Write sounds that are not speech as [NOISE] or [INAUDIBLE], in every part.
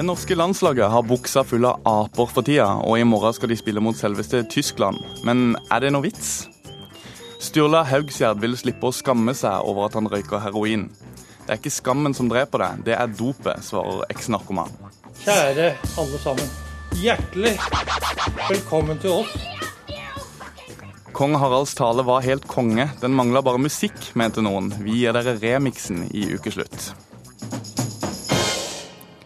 Det norske landslaget har buksa full av aper for tida, og i morgen skal de spille mot selveste Tyskland. Men er det noe vits? Sturla Haugsgjerd vil slippe å skamme seg over at han røyker heroin. Det er ikke skammen som dreper deg, det er dopet, svarer eks-narkoman. Kjære alle sammen. Hjertelig velkommen til oss. Kong Haralds tale var helt konge. Den mangla bare musikk, mente noen. Vi gir dere remixen i ukeslutt.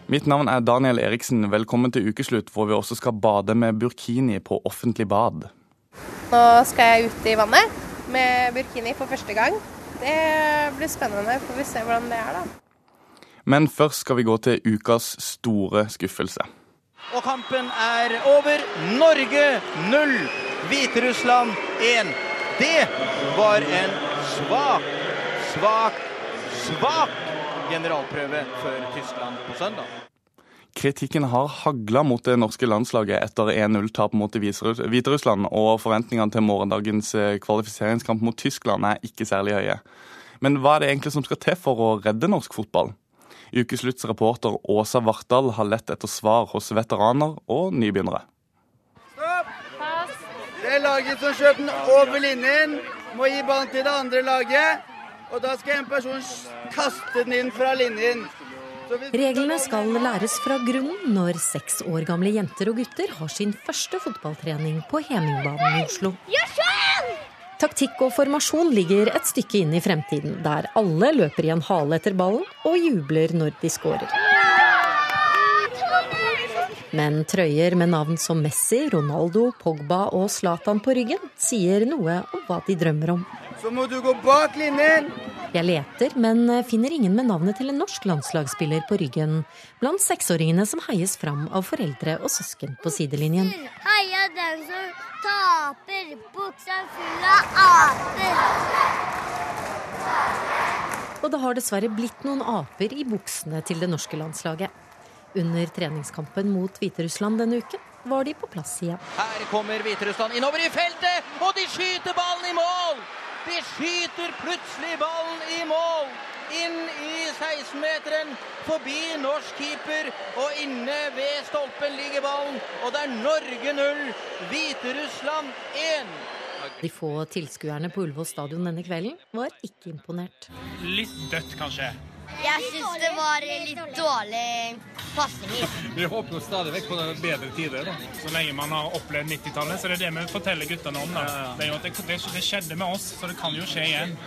Mitt navn er Daniel Eriksen. Velkommen til ukeslutt, hvor vi også skal bade med burkini på offentlig bad. Nå skal jeg ut i vannet med burkini for første gang. Det blir spennende. Får vi se hvordan det er, da. Men først skal vi gå til ukas store skuffelse. Og kampen er over. Norge 0, Hviterussland 1. Det var en svak, svak, svak generalprøve før Tyskland på søndag. Kritikken har hagla mot det norske landslaget etter 1-0-tap mot Hviterussland, og forventningene til morgendagens eh, kvalifiseringskamp mot Tyskland er ikke særlig høye. Men hva er det egentlig som skal til for å redde norsk fotball? Ukeslutts reporter Åsa Vartdal har lett etter svar hos veteraner og nybegynnere. Stopp! Pass. Det laget som skjøt den over linjen, må gi ballen til det andre laget. Og da skal en person kaste den inn fra linjen. Reglene skal læres fra grunnen når seks år gamle jenter og gutter har sin første fotballtrening på Hemingbanen i Oslo. Taktikk og formasjon ligger et stykke inn i fremtiden, der alle løper i en hale etter ballen og jubler når de skårer. Men trøyer med navn som Messi, Ronaldo, Pogba og Zlatan på ryggen sier noe om hva de drømmer om. Så må du gå bak linjen. Jeg leter, men finner ingen med navnet til en norsk landslagsspiller på ryggen blant seksåringene som heies fram av foreldre og søsken på sidelinjen. Heia den som taper, buksa full av aper. Og det har dessverre blitt noen aper i buksene til det norske landslaget. Under treningskampen mot Hviterussland denne uken var de på plass igjen. Her kommer Hviterussland innover i feltet, og de skyter ballen i mål! De skyter plutselig ballen i mål! Inn i 16-meteren, forbi norsk keeper, og inne ved stolpen ligger ballen. Og det er Norge 0, Hviterussland 1. De få tilskuerne på Ullevål stadion denne kvelden var ikke imponert. Litt dødt, kanskje. Jeg syns det var litt dårlig Vi håper jo stadig vekk på bedre tider. da. Så lenge man har opplevd 90-tallet, så det er det vi forteller guttene om. da. Det er jo at det, det, det skjedde med oss, så det kan jo skje igjen.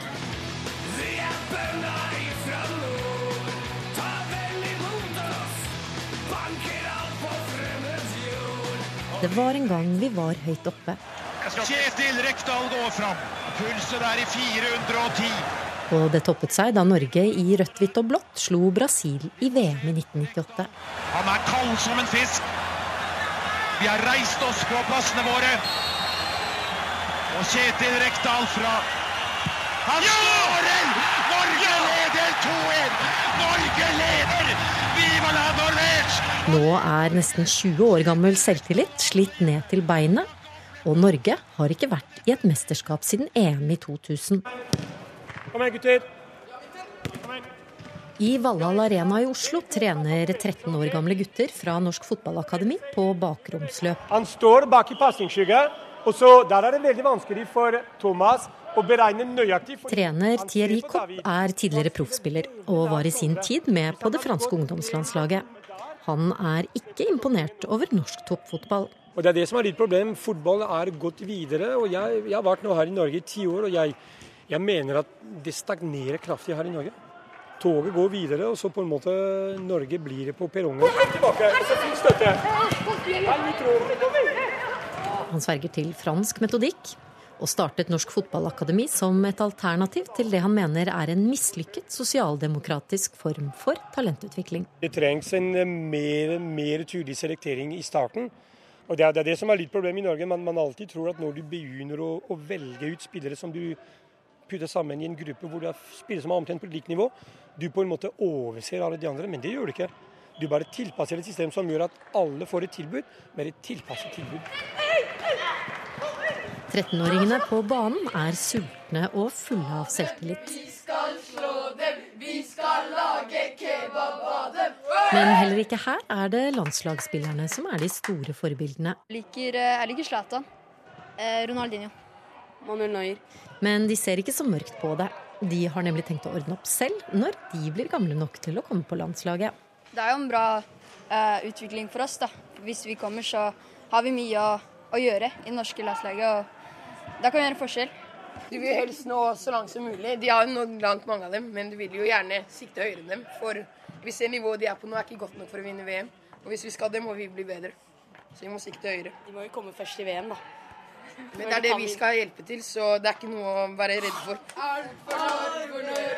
Det var en gang vi var høyt oppe. Kjetil Rekdal går fram. Pulsen er i 410. Og det toppet seg da Norge i rødt, hvitt og blått slo Brasil i VM i 1998. Han er kald som en fisk. Vi har reist oss på plassene våre. Og Kjetil Rekdal fra Han skårer! Norge leder 2-1! Norge leder! Viva la Norvège! Nå er nesten 20 år gammel selvtillit slitt ned til beinet, og Norge har ikke vært i et mesterskap siden EM i 2000. Kom igjen, gutter. I Valhall Arena i Oslo trener 13 år gamle gutter fra Norsk Fotballakademi på bakromsløp. Han står bak i pasningsskygge, og så der er det veldig vanskelig for Thomas å beregne nøyaktig. Trener Thierry Kopp er tidligere proffspiller og var i sin tid med på det franske ungdomslandslaget. Han er ikke imponert over norsk toppfotball. Og Det er det som er ditt problem. Fotball er gått videre. og Jeg, jeg har vært nå her i Norge i ti år, og jeg, jeg mener at det stagnerer kraftig her i Norge. Toget går videre, og så på en måte Norge blir det på perrongen. Han sverger til fransk metodikk og startet Norsk Fotballakademi som et alternativ til det han mener er en mislykket sosialdemokratisk form for talentutvikling. Det trengs en eh, mer, mer tydelig selektering i starten. Og Det er det, er det som er litt problemet i Norge. Man, man alltid tror at når du begynner å, å velge ut spillere som du putter sammen i en gruppe hvor det er spillere som er omtrent på likt nivå, du på en måte overser alle de andre. Men det gjør du ikke. Du bare tilpasser et system som gjør at alle får et tilbud, men et tilpasset tilbud. 13-åringene på banen er sultne og fulle av selvtillit. skal slå dem, vi Men heller ikke her er det landslagsspillerne som er de store forbildene. Liker, eh, jeg liker Zlatan. Eh, Ronaldinho. Manuel Neuer. Men de ser ikke så mørkt på det. De har nemlig tenkt å ordne opp selv når de blir gamle nok til å komme på landslaget. Det er jo en bra eh, utvikling for oss. da. Hvis vi kommer, så har vi mye å, å gjøre i det norske landslaget. og Da kan vi gjøre en forskjell. Du vil helst nå så langt som mulig. De har jo nådd langt, mange av dem, men du vil jo gjerne sikte høyere enn dem. For vi ser nivået de er på nå, er ikke godt nok for å vinne VM. Og hvis vi skal det, må vi bli bedre. Så vi må sikte høyere. De må jo komme først i VM, da. Men det er det vi skal hjelpe til, så det er ikke noe å være redd for. Alt for Norge, for Norge,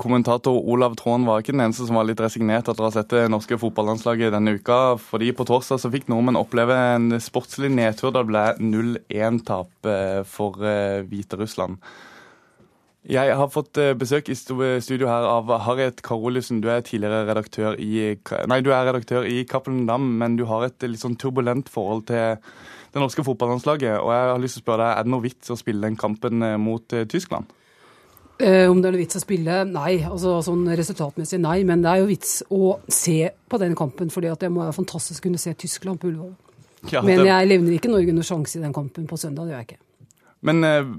Kommentator Olav Tråen var ikke den eneste som var litt resignert etter å ha sett det norske fotballandslaget denne uka. fordi På torsdag så fikk nordmenn oppleve en sportslig nedtur da det ble 0-1-tap eh, for eh, Hviterussland. Jeg har fått eh, besøk i studio her av Harriet Karoliussen. Du er tidligere redaktør i Nei, du er redaktør i Cappelen Dam, men du har et litt sånn turbulent forhold til det norske fotballandslaget. Og jeg har lyst til å spørre deg, er det noe vits å spille den kampen mot Tyskland? Eh, om det er noe vits å spille? Nei. altså sånn Resultatmessig nei. Men det er jo vits å se på den kampen, fordi det må være fantastisk kunne se Tyskland på Ullevål. Ja, men jeg levner ikke Norge noen sjanse i den kampen på søndag. det gjør jeg ikke. Men eh,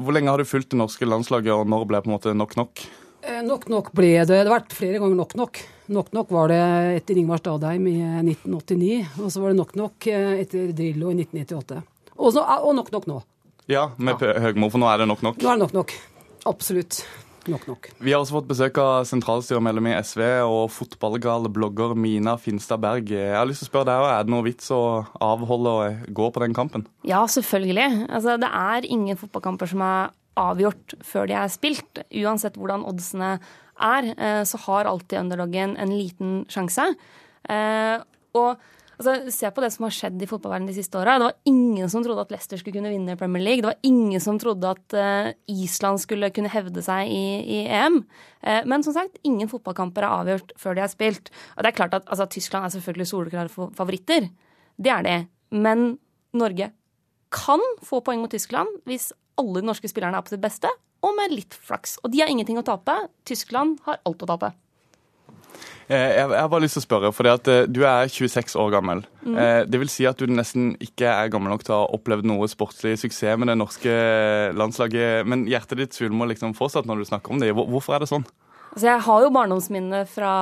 hvor lenge har du fulgt det norske landslaget, og når ble det på en måte nok nok? Eh, nok nok ble det. Det har vært flere ganger nok nok. Nok nok var det etter Ingvar Stadheim i 1989, og så var det nok nok eh, etter Drillo i 1998. Også, og nok nok nå. Ja, med ja. Høgmo, for nå er det nok nok? Nå er det nok nok. Absolutt. Nok nok. Vi har også fått besøk av sentralstyremedlem i SV og fotballgal blogger Mina Finstad Berg. Jeg har lyst til å spørre deg, Er det noe vits å avholde og gå på den kampen? Ja, selvfølgelig. Altså, det er ingen fotballkamper som er avgjort før de er spilt. Uansett hvordan oddsene er, eh, så har alltid underdoggen en liten sjanse. Eh, og Altså, se på det som har skjedd i fotballverdenen de siste åra. Det var ingen som trodde at Leicester skulle kunne vinne Premier League. Det var ingen som trodde at uh, Island skulle kunne hevde seg i, i EM. Uh, men som sagt, ingen fotballkamper er avgjort før de er spilt. Og det er klart at altså, Tyskland er selvfølgelig soleklare favoritter. Det er det. Men Norge kan få poeng mot Tyskland hvis alle de norske spillerne er på sitt beste, og med litt flaks. Og de har ingenting å tape. Tyskland har alt å tape. Eh, jeg, har bare lyst til å spørre, for eh, du er 26 år gammel. Mm. Eh, det vil si at du nesten ikke er gammel nok til å ha opplevd noe sportslig suksess med det norske landslaget. Men hjertet ditt svulmer liksom fortsatt når du snakker om det. Hvorfor er det sånn? Altså, jeg har jo barndomsminne fra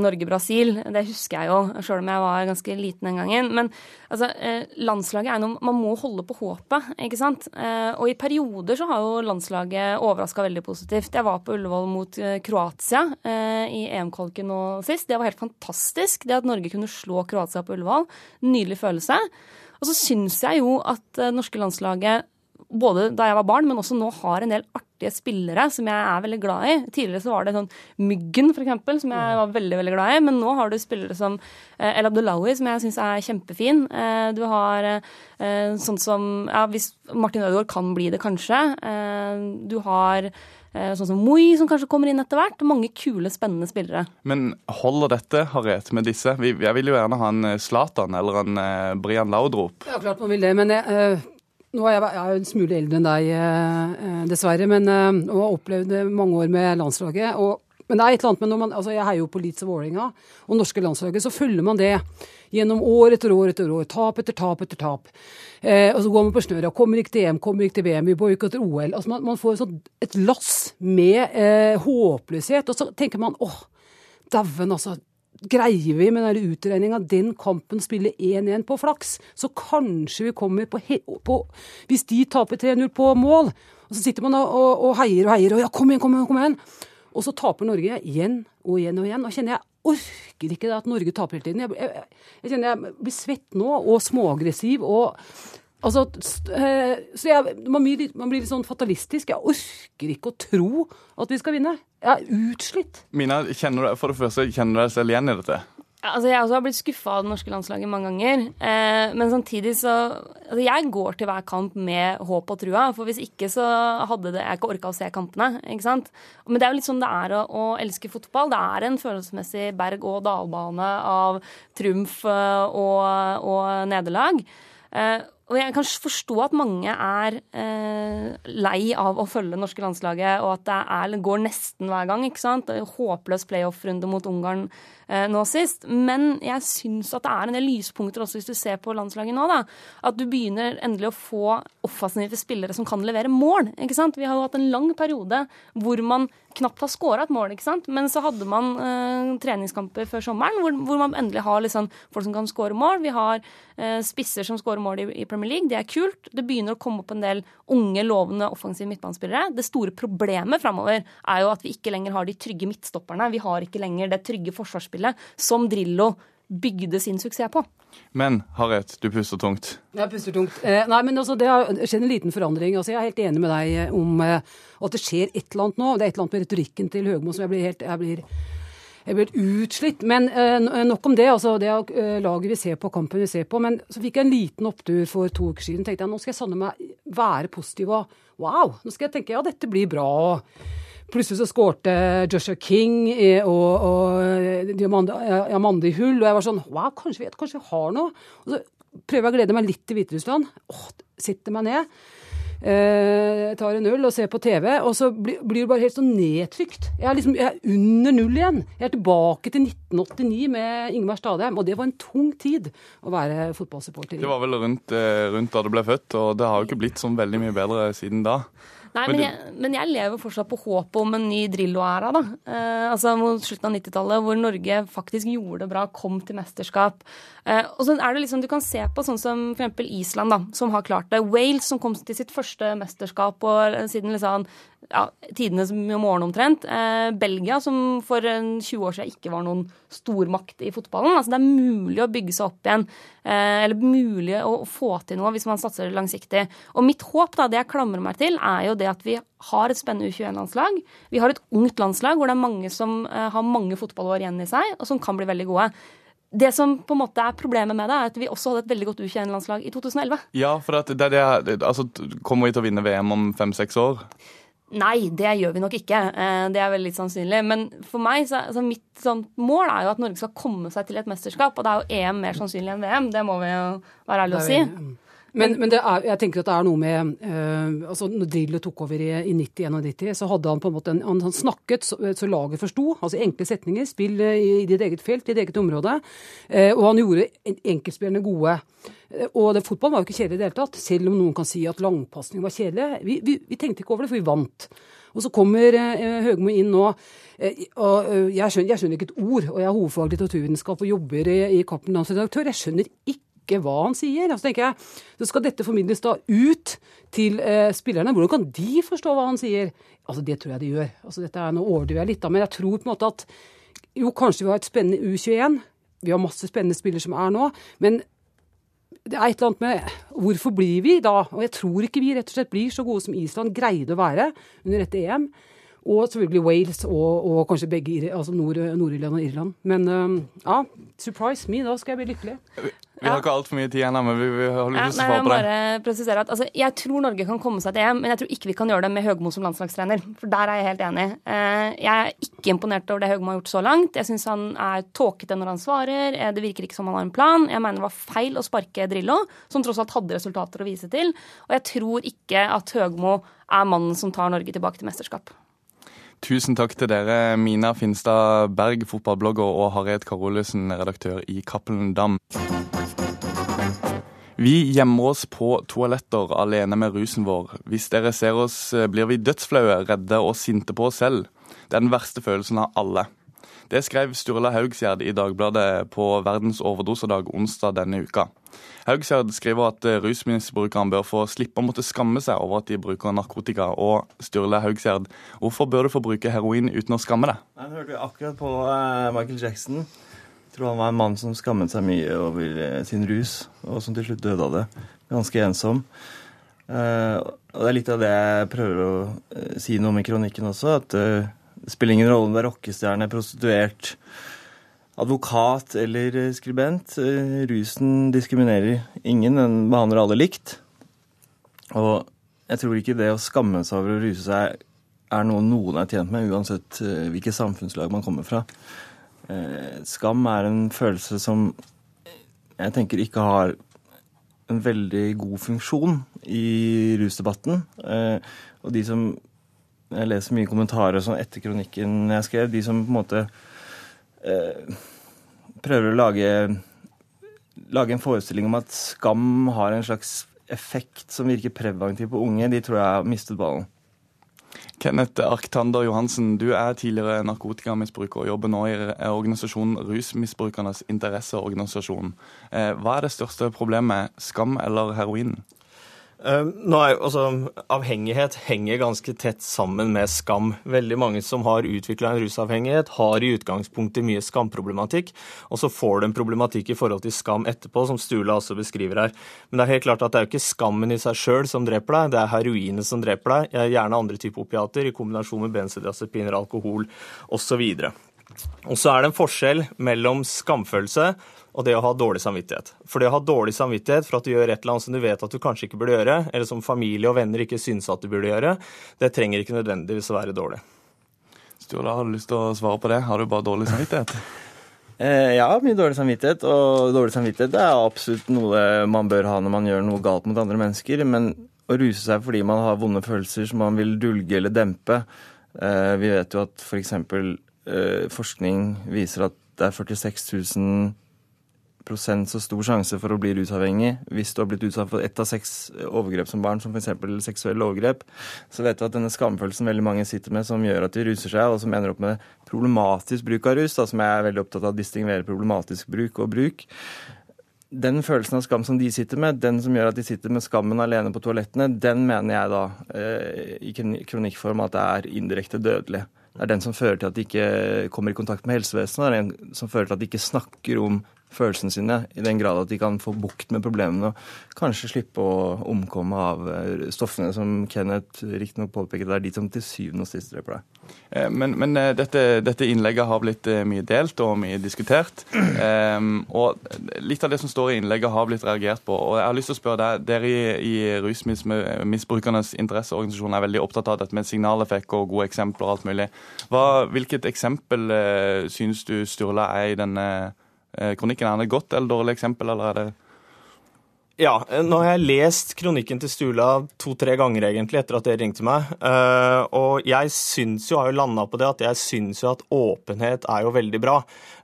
Norge-Brasil, det husker jeg jo, sjøl om jeg var ganske liten den gangen. Men altså, eh, landslaget er noe Man må holde på håpet, ikke sant. Eh, og i perioder så har jo landslaget overraska veldig positivt. Jeg var på Ullevål mot eh, Kroatia i EM-kvaliken nå sist. Det var helt fantastisk, det at Norge kunne slå Kroatia på Ullevål. Nydelig følelse. Og så syns jeg jo at det norske landslaget både da jeg var barn, men også nå har en del artige spillere som jeg er veldig glad i. Tidligere så var det sånn Myggen, eksempel, som jeg var veldig veldig glad i. Men nå har du spillere som eh, El Abdullahi, som jeg syns er kjempefin. Eh, du har eh, sånn som Ja, hvis Martin Ødegaard kan bli det, kanskje. Du har Sånn som Moi, som kanskje kommer inn etter hvert. Mange kule, spennende spillere. Men holder dette, Harriet, med disse? Jeg vil jo gjerne ha en Zlatan eller en Brian Laudrup. Ja, klart man vil det. Men jeg, nå er jeg, jeg er en smule eldre enn deg, eh, eh, dessverre, men, eh, og har opplevd mange år med landslaget. Og, men det er et eller annet med når man, altså Jeg heier jo på Leeds og Vålerenga og norske landslaget. Så følger man det gjennom år etter år etter år. Tap etter tap etter tap. Eh, og så går man på snøret. Kommer ikke til EM, kommer ikke til VM, vi boikotter OL. Altså man, man får sånn, et lass med eh, håpløshet. Og så tenker man åh, dæven, altså greier vi med den utregninga den kampen spiller 1-1 på flaks, så kanskje vi kommer på, på Hvis de taper 3-0 på mål, og så sitter man og, og, og, heier og heier og ja, kom igjen, kom igjen, kom igjen. Og så taper Norge igjen og igjen og igjen. Og kjenner jeg orker ikke det at Norge taper hele tiden. Jeg, jeg, jeg kjenner jeg blir svett nå og småaggressiv og Altså, eh, så jeg, man, blir, man, blir, litt sånn fatalistisk. Jeg orker ikke å tro at vi skal vinne. Jeg er utslitt. Mina, kjenner du, for det første, kjenner du deg selv igjen i dette? Altså, jeg også har blitt skuffa av det norske landslaget mange ganger. Eh, men samtidig så altså, Jeg går til hver kamp med håp og trua. For hvis ikke så hadde det, jeg ikke orka å se kampene. ikke sant? Men det er jo litt sånn det er å, å elske fotball. Det er en følelsesmessig berg-og-dal-bane av triumf eh, og, og nederlag. Eh, og jeg kan forstå at mange er eh, lei av å følge det norske landslaget, og at det er, går nesten hver gang. ikke sant? Håpløs playoff-runde mot Ungarn eh, nå sist. Men jeg syns at det er en del lyspunkter også hvis du ser på landslaget nå. da. At du begynner endelig å få offensive spillere som kan levere mål. ikke sant? Vi har jo hatt en lang periode hvor man knapt har skåra et mål, ikke sant? men så hadde man eh, treningskamper før sommeren hvor, hvor, man endelig har liksom folk som kan skåre mål. Vi har eh, spisser som skårer mål i, i, Premier League. Det er kult. Det begynner å komme opp en del unge, lovende offensive midtbanespillere. Det store problemet framover er jo at vi ikke lenger har de trygge midtstopperne. Vi har ikke lenger det trygge forsvarsspillet som Drillo bygde sin suksess på. Men Harriet, du puster tungt. Jeg puster tungt. Eh, nei, men altså, Det har skjedd en liten forandring. Altså, jeg er helt enig med deg eh, om eh, at det skjer et eller annet nå. Det er et eller annet med retorikken til Høgmo som jeg blir helt jeg blir, jeg ble utslitt. Men eh, nok om det. altså Det er eh, laget vi ser på, kampen vi ser på. Men så fikk jeg en liten opptur for to uker siden. tenkte jeg nå skal jeg sanne meg være positiv og wow, nå skal jeg tenke ja, dette blir bra. Plutselig så skårte Joshua King og, og Diamande i hull, og jeg var sånn Wow, kanskje vi, kanskje vi har noe? Og så prøver jeg å glede meg litt til Hviterussland. Åh, sitter meg ned. Eh, tar en øl og ser på TV, og så blir, blir det bare helt sånn nedtrykt. Jeg er, liksom, jeg er under null igjen. Jeg er tilbake til 1989 med Ingmar Stadheim, og det var en tung tid å være fotballsupporter i. Det var vel rundt, eh, rundt da du ble født, og det har jo ikke blitt sånn veldig mye bedre siden da. Nei, men, jeg, men jeg, lever fortsatt på håpet om en ny Drillo-æra. da. Eh, altså Mot slutten av 90-tallet, hvor Norge faktisk gjorde det bra, kom til mesterskap. Eh, og så er det liksom, Du kan se på sånn som f.eks. Island, da, som har klart det. Wales, som kom til sitt første mesterskap og, siden liksom, ja, tidenes morgen omtrent. Eh, Belgia, som for 20 år siden ikke var noen stormakt i fotballen. Altså Det er mulig å bygge seg opp igjen, eh, eller mulig å få til noe hvis man satser langsiktig. Og mitt håp, da, det jeg klamrer meg til, er jo det at vi har et spennende U21-landslag. Vi har et ungt landslag hvor det er mange som eh, har mange fotballår igjen i seg, og som kan bli veldig gode. Det som på en måte er problemet med det, er at vi også hadde et veldig godt U21-landslag i 2011. Ja, for det, det, det, altså, Kommer vi til å vinne VM om fem-seks år? Nei, det gjør vi nok ikke. Eh, det er veldig litt sannsynlig. Men for meg, så, altså mitt sånn, mål er jo at Norge skal komme seg til et mesterskap. Og da er jo EM mer sannsynlig enn VM. Det må vi jo være ærlige og si. Men, men er, jeg tenker at det er noe med uh, altså Når Drillo tok over i, i 90-91, så hadde han på en måte en, han, snakket så, så laget forsto. Altså enkle setninger. Spill i, i ditt eget felt, i ditt eget område. Uh, og han gjorde enkeltspillerne gode. Uh, og det, fotballen var jo ikke kjedelig i det hele tatt, selv om noen kan si at langpasning var kjedelig. Vi, vi, vi, tenkte ikke over det, for vi vant. Og så kommer Høgmo inn nå. og jeg skjønner, jeg skjønner, ikke et ord, og jeg har hovedfag litteraturvitenskap og jobber i, i Cappelen Landsredaktør. Jeg skjønner ikke ikke hva han sier. Så tenker jeg, så skal dette formidles da ut til eh, spillerne. Hvordan kan de forstå hva han sier? Altså, Det tror jeg de gjør. Altså, dette er, Nå overdriver jeg litt, da, men jeg tror på en måte at jo, kanskje vi har et spennende U21. Vi har masse spennende spillere som er nå. Men det er et eller annet med Hvorfor blir vi da? Og jeg tror ikke vi rett og slett blir så gode som Island greide å være under dette EM. Og selvfølgelig Wales og, og kanskje begge altså Nord-Irland og Irland. Men ja, surprise me, da skal jeg bli lykkelig. Vi har ikke altfor mye tid igjen, men vi, vi har lyst til å svare på det. Bare presisere at, altså, jeg tror Norge kan komme seg til EM, men jeg tror ikke vi kan gjøre det med Høgmo som landslagstrener. For der er jeg helt enig. Eh, jeg er ikke imponert over det Høgmo har gjort så langt. Jeg syns han er tåkete når han svarer. Eh, det virker ikke som han har en plan. Jeg mener det var feil å sparke Drillo, som tross alt hadde resultater å vise til. Og jeg tror ikke at Høgmo er mannen som tar Norge tilbake til mesterskap. Tusen takk til dere, Mina Finstad Berg, fotballblogger, og Harriet Karolussen, redaktør i Cappelen Dam. Vi gjemmer oss på toaletter alene med rusen vår. Hvis dere ser oss, eh, blir vi dødsflaue, redde og sinte på oss selv. Det er den verste følelsen av alle. Det skrev Sturla Haugsgjerd i Dagbladet på verdens overdosedag onsdag denne uka. Haugsgjerd skriver at rusmisbrukeren bør få slippe å måtte skamme seg over at de bruker narkotika. Og Sturle Haugsgjerd, hvorfor bør du få bruke heroin uten å skamme deg? Den hørte vi akkurat på eh, Michael Jackson tror han var en mann som skammet seg mye over eh, sin rus, og som til slutt døde av det. Ganske ensom. Uh, og det er litt av det jeg prøver å uh, si noe om i kronikken også. At det spiller ingen rolle om du er rockestjerne, prostituert, advokat eller skribent. Rusen diskriminerer ingen, den behandler alle likt. Og jeg tror ikke det å skamme seg over å ruse seg er noe noen er tjent med, uansett hvilket samfunnslag man kommer fra. Skam er en følelse som jeg tenker ikke har en veldig god funksjon i rusdebatten. Og de som Jeg leser mye kommentarer sånn etter kronikken jeg skrev, de som på en måte eh, prøver å lage, lage en forestilling om at skam har en slags effekt som virker preventiv på unge, de tror jeg har mistet ballen. Kenneth Arktander Johansen, du er tidligere narkotikamisbruker og jobber nå i organisasjonen Rusmisbrukernes interesseorganisasjon. Eh, hva er det største problemet, skam eller heroin? Uh, nå er, altså, avhengighet henger ganske tett sammen med skam. Veldig mange som har utvikla en rusavhengighet, har i utgangspunktet mye skamproblematikk, og så får du en problematikk i forhold til skam etterpå, som Stula også beskriver her. Men det er helt klart at det er jo ikke skammen i seg sjøl som dreper deg, det er heroinet som dreper deg, gjerne andre typer opiater i kombinasjon med benzodiazepiner, alkohol osv. Og så er det en forskjell mellom skamfølelse og det å ha dårlig samvittighet. For det å ha dårlig samvittighet for at du gjør et eller annet som du vet at du kanskje ikke burde gjøre, eller som familie og venner ikke syns at du burde gjøre, det trenger ikke nødvendigvis å være dårlig. Sturla, har du lyst til å svare på det? Har du bare dårlig samvittighet? [LAUGHS] Eh, ja, mye dårlig samvittighet. Og dårlig samvittighet er absolutt noe man bør ha når man gjør noe galt mot andre mennesker. Men å ruse seg fordi man har vonde følelser som man vil dulge eller dempe eh, Vi vet jo at f.eks. Eh, forskning viser at det er 46 000 så stor sjanse for å bli rusavhengig hvis du har blitt utsatt for ett av seks overgrep som barn, som f.eks. seksuelle overgrep, så vet du at denne skamfølelsen veldig mange sitter med, som gjør at de ruser seg, og som ender opp med problematisk bruk av rus, da, som jeg er veldig opptatt av å distingvere problematisk bruk og bruk. Den følelsen av skam som de sitter med, den som gjør at de sitter med skammen alene på toalettene, den mener jeg da eh, i kronikkform at det er indirekte dødelig. Det er den som fører til at de ikke kommer i kontakt med helsevesenet. Det er den som fører til at de ikke snakker om følelsene sine, i den grad at de kan få bukt med problemene og kanskje slippe å omkomme av eh, stoffene som Kenneth riktignok påpeker det er de som til syvende og sist dreper deg. Eh, men, men eh, dette, dette, innlegget har blitt mye delt og mye diskutert. Um, [CLEARS THROAT] og litt av det som står i innlegget, har blitt reagert på. Og jeg har lyst til å spørre deg, Dere i, i Rusmisbrukernes interesseorganisasjon er veldig opptatt av dette med signaleffekt og gode eksempler og alt mulig. Hva, hvilket eksempel syns du Sturla er i denne kronikken? Er det et godt eller dårlig eksempel, eller er det ja, nå har jeg lest kronikken til Stula to-tre ganger egentlig etter at dere ringte meg. Eh, og jeg syns jo, har jo landa på det, at jeg syns jo at åpenhet er jo veldig bra.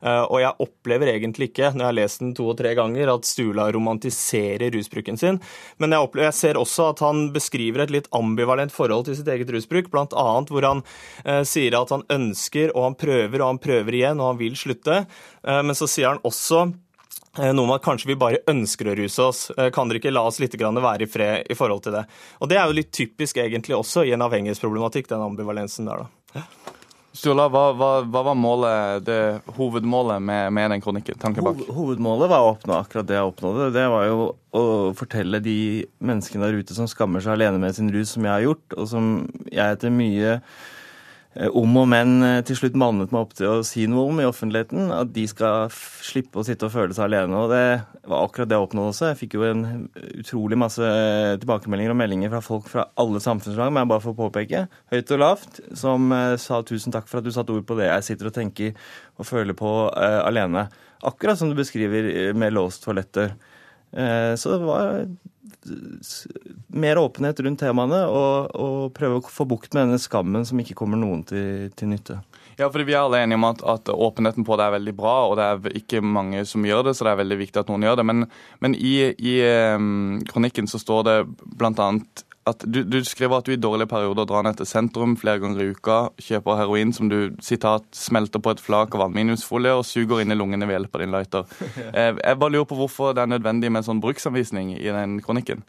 Eh, og jeg opplever egentlig ikke, når jeg har lest den to og tre ganger, at Stula romantiserer rusbruken sin. Men jeg, opplever, jeg ser også at han beskriver et litt ambivalent forhold til sitt eget rusbruk, bl.a. hvor han eh, sier at han ønsker, og han prøver, og han prøver igjen, og han vil slutte. Men så sier han også Eh, noe om at kanskje vi bare ønsker å ruse oss. Eh, kan dere ikke la oss litt være i fred i forhold til det? Og Det er jo litt typisk egentlig også i en avhengighetsproblematikk, den ambivalensen der, da. Sturla, hva, hva, hva, var målet, det, hovedmålet med, med, den kronikken? Tanken bak? Hovedmålet var å oppnå akkurat det jeg oppnådde. Det var jo å fortelle de menneskene der ute som skammer seg alene med sin rus, som jeg har gjort, og som jeg etter mye om og men eh, til slutt mannet meg opp til å si noe om i offentligheten. At de skal slippe å sitte og føle seg alene. Og det var akkurat det jeg oppnådde også. Jeg fikk jo en utrolig masse tilbakemeldinger og meldinger fra folk fra alle samfunnslag, men jeg bare får påpeke, høyt og lavt, som eh, sa tusen takk for at du satte ord på det jeg sitter og tenker og føler på uh, alene. Akkurat som du beskriver med låst toaletter. Så det var mer åpenhet rundt temaene og, og, prøve å få bukt med denne skammen som ikke kommer noen til, til nytte. Ja, fordi Vi er alle enige om at, at, åpenheten på det er veldig bra, og det er ikke mange som gjør det, så det er veldig viktig at noen gjør det. Men, men i, i um, kronikken så står det bl.a at du, du, skriver at du i dårlige perioder drar ned til sentrum flere ganger i uka, kjøper heroin som du sitat, smelter på et flak av aluminiumsfolie og suger inn i lungene ved hjelp av din lighter. [LAUGHS] Eh, jeg bare lurer på hvorfor det er nødvendig med en sånn bruksanvisning i den kronikken.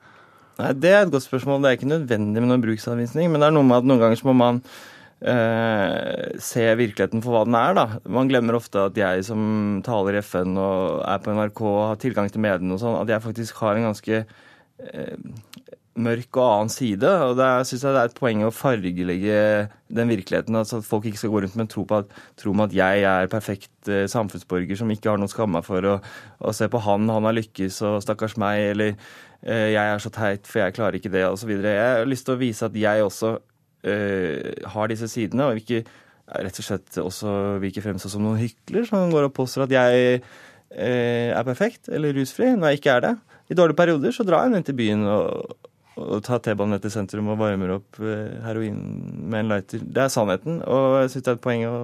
Nei, Det er et godt spørsmål. Det er ikke nødvendig med noen bruksanvisning, men det er noe med at noen ganger så må man Uh, se virkeligheten for hva den er. da. Man glemmer ofte at jeg som taler i FN og er på NRK og har tilgang til mediene og sånn, at jeg faktisk har en ganske uh, mørk og annen side. og Det syns jeg det er et poeng å fargelegge den virkeligheten. altså At folk ikke skal gå rundt med en tro på at, tro at jeg er perfekt eh, samfunnsborger som ikke har noe å skamme meg for. Og, se på han, han har lykkes, og stakkars meg, eller eh, jeg er så teit, for jeg klarer ikke det, osv. Jeg har lyst til å vise at jeg også eh, har disse sidene, og ikke rett og slett også ikke fremstå som noen hykler som går og påstår at jeg eh, er perfekt eller rusfri når jeg ikke er det. I dårlige perioder så drar jeg ned til byen og, og tar T-banen ned til sentrum og varmer opp eh, heroin med en lighter. Det er sannheten, og jeg syns det er et poeng å,